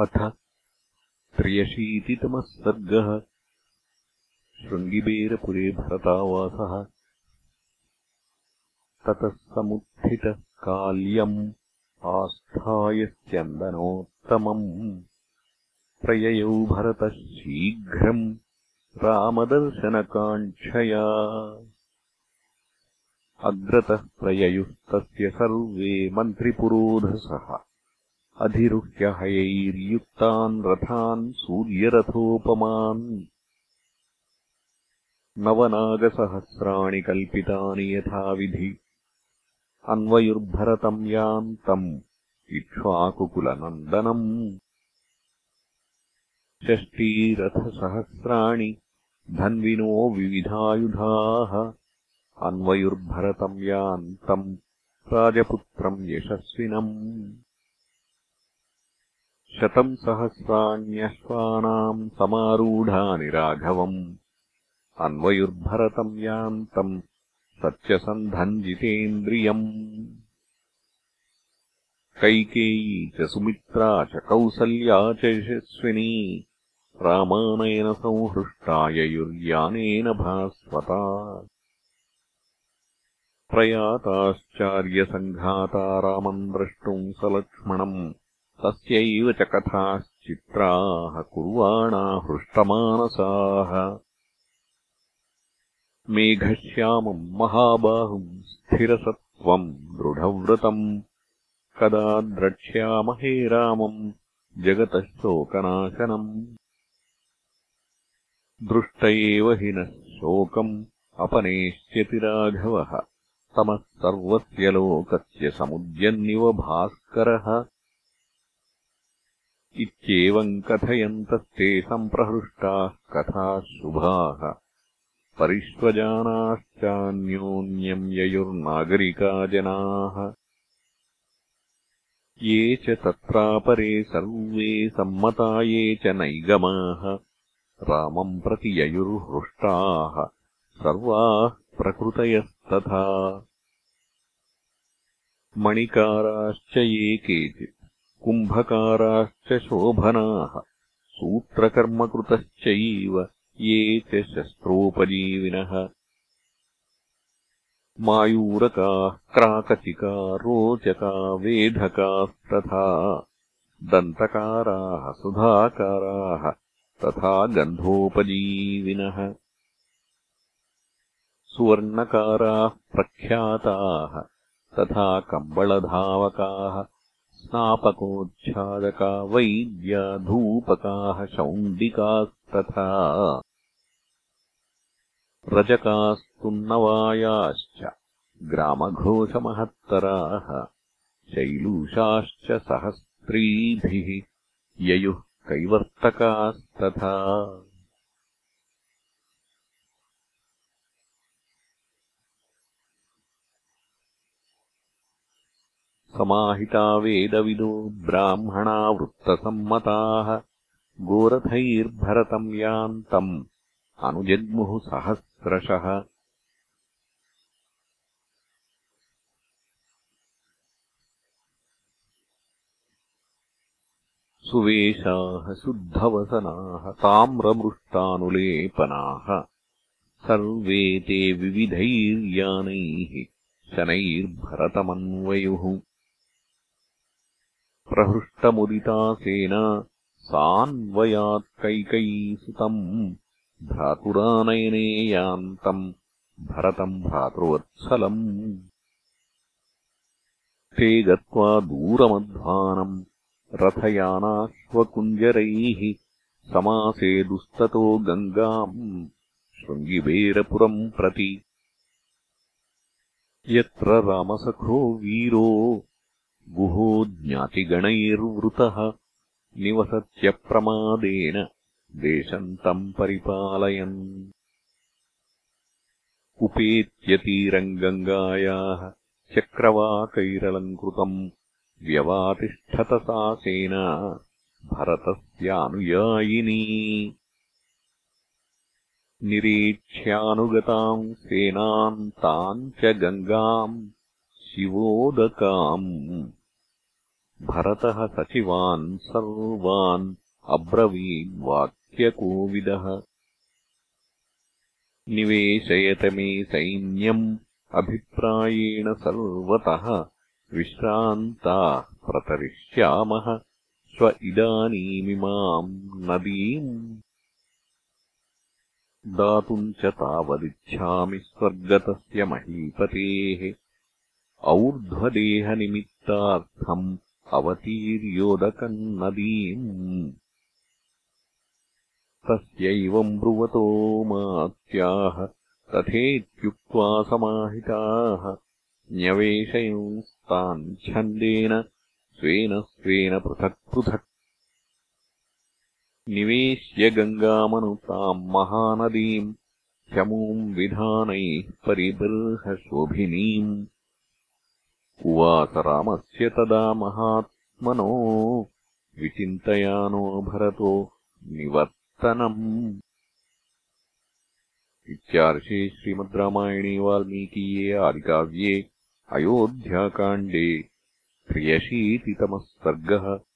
अथ त्र्यशीतितमः सर्गः। शृङ्गिबेरपुरे भरतावासः। ततः समुत्थितः काल्यम् आस्थाय स्यन्दनोत्तमम् प्रययौ भरतः शीघ्रम् रामदर्शनकाङ्क्षया। अग्रतः प्रययुस्तस्य सर्वे मन्त्रिपुरोधसः अधिरुह्यहयैर्युक्तान् रथान् सूर्यरथोपमान् नवनागसहस्राणि कल्पितानि यथाविधि अन्वयुर्भरतम् यान्तम् इक्ष्वाकुकुलनन्दनम् षष्टीरथसहस्राणि धन्विनो विविधायुधाः अन्वयुर्भरतम् यान्तम् राजपुत्रम् यशस्विनम् शतम् सहस्राण्यश्वानाम् समारूढानि राघवम्। अन्वयुर्भरतम् यान्तम् सत्यसन्धम् जितेन्द्रियम् कैकेयी च सुमित्रा च कौसल्या च यशस्विनी। रामानयनसंहृष्टाययुर्यानेन भास्वता। प्रयाताश्चार्यसङ्घाता रामम् द्रष्टुम् सलक्ष्मणम् तस्यैव च कथाश्चित्राः कुर्वाणा हृष्टमानसाः। मेघश्यामम् महाबाहुम् स्थिरसत्त्वम् दृढव्रतम् कदा द्रक्ष्यामहे रामम् जगतः शोकनाशनम् दृष्ट एव हि नः शोकम् अपनेष्यति राघवः। तमः सर्वस्य लोकस्य समुद्यन्निव भास्करः इत्येवम् कथयन्तस्ते सम्प्रहृष्टाः कथाः शुभाः। परिष्वजानाश्चान्योन्यम् ययुर्नागरिका जनाः ये च तत्रापरे सर्वे सम्मता ये च नैगमाः। रामम् प्रति ययुर्हृष्टाः। सर्वाः प्रकृतयस्तथा। मणिकाराश्च ये केचित् कुम्भकाराश्च शोभनाः सूत्रकर्मकृतश्चैव ये च शस्त्रोपजीविनः। मायूरकाः क्राकचिका रोचका वेधकास्तथा दन्तकाराः सुधाकाराः तथा गन्धोपजीविनः। सुवर्णकाराः प्रख्याताः तथा कम्बळधावकाः स्नापकोच्छादका वैद्या धूपकाः शौण्डिकास्तथा। रजकास्तुन्नवायाश्च ग्रामघोषमहत्तराः शैलूषाश्च सहस्त्रीभिः ययुः कैवर्तकास्तथा समाहिता वेदविदो ब्राह्मणा वृत्तसम्मताः गोरथैर्भरतम् यान्तम् अनुजग्मुः सहस्रशः। सुवेशाः शुद्धवसनाः ताम्रमृष्टानुलेपनाः। सर्वे ते विविधैर्यानैः शनैर्भरतमन्वयुः प्रहृष्टमुदिता सेना सान्वयात्कैकयीसुतम् भ्रातुरानयने यान्तम् भरतम् भ्रातृवत्सलम्। ते गत्वा दूरमध्वानम् रथयानाश्वकुञ्जरैः समासेदुस्ततो गङ्गाम् शृङ्गिबेरपुरम् प्रति। यत्र रामसखो वीरो गुहो ज्ञातिगणैर्वृतः निवसत्यप्रमादेन देशम् तम् परिपालयन्। उपेत्यतीरम् गङ्गायाः चक्रवाकैरलङ्कृतम् व्यवातिष्ठत सा सेना भरतस्यानुयायिनी। निरीक्ष्यानुगताम् सेनाम् ताम् च गङ्गाम् शिवोदकाम् भरतः सचिवान् सर्वान् अब्रवीद्वाक्यकोविदः निवेशयत मे सैन्यम् अभिप्रायेण सर्वतः विश्रान्ताः प्रतरिष्यामः। स्व इदानीमिमाम् नदीम्। दातुम् च तावदिच्छामि स्वर्गतस्य महीपतेः। और्ध्वदेहनिमित्तार्थम् अवतीर्योदकम् नदीम् तस्यैवम् ब्रुवतो मात्याः तथेत्युक्त्वा समाहिताः। न्यवेशयंस्तान् छन्देन स्वेन स्वेन पृथक् पृथक्। निवेश्य गङ्गामनुताम् महानदीम् शमूम् विधानैः परिबर्हशोभिनीम् उवास रामस्य तदा महात्मनो विचिन्तयानो भरतो निवर्तनम्। इत्यार्षे श्रीमद् रामायणे वाल्मीकीये आदिकाव्ये अयोध्याकाण्डे त्र्यशीतितमः सर्गः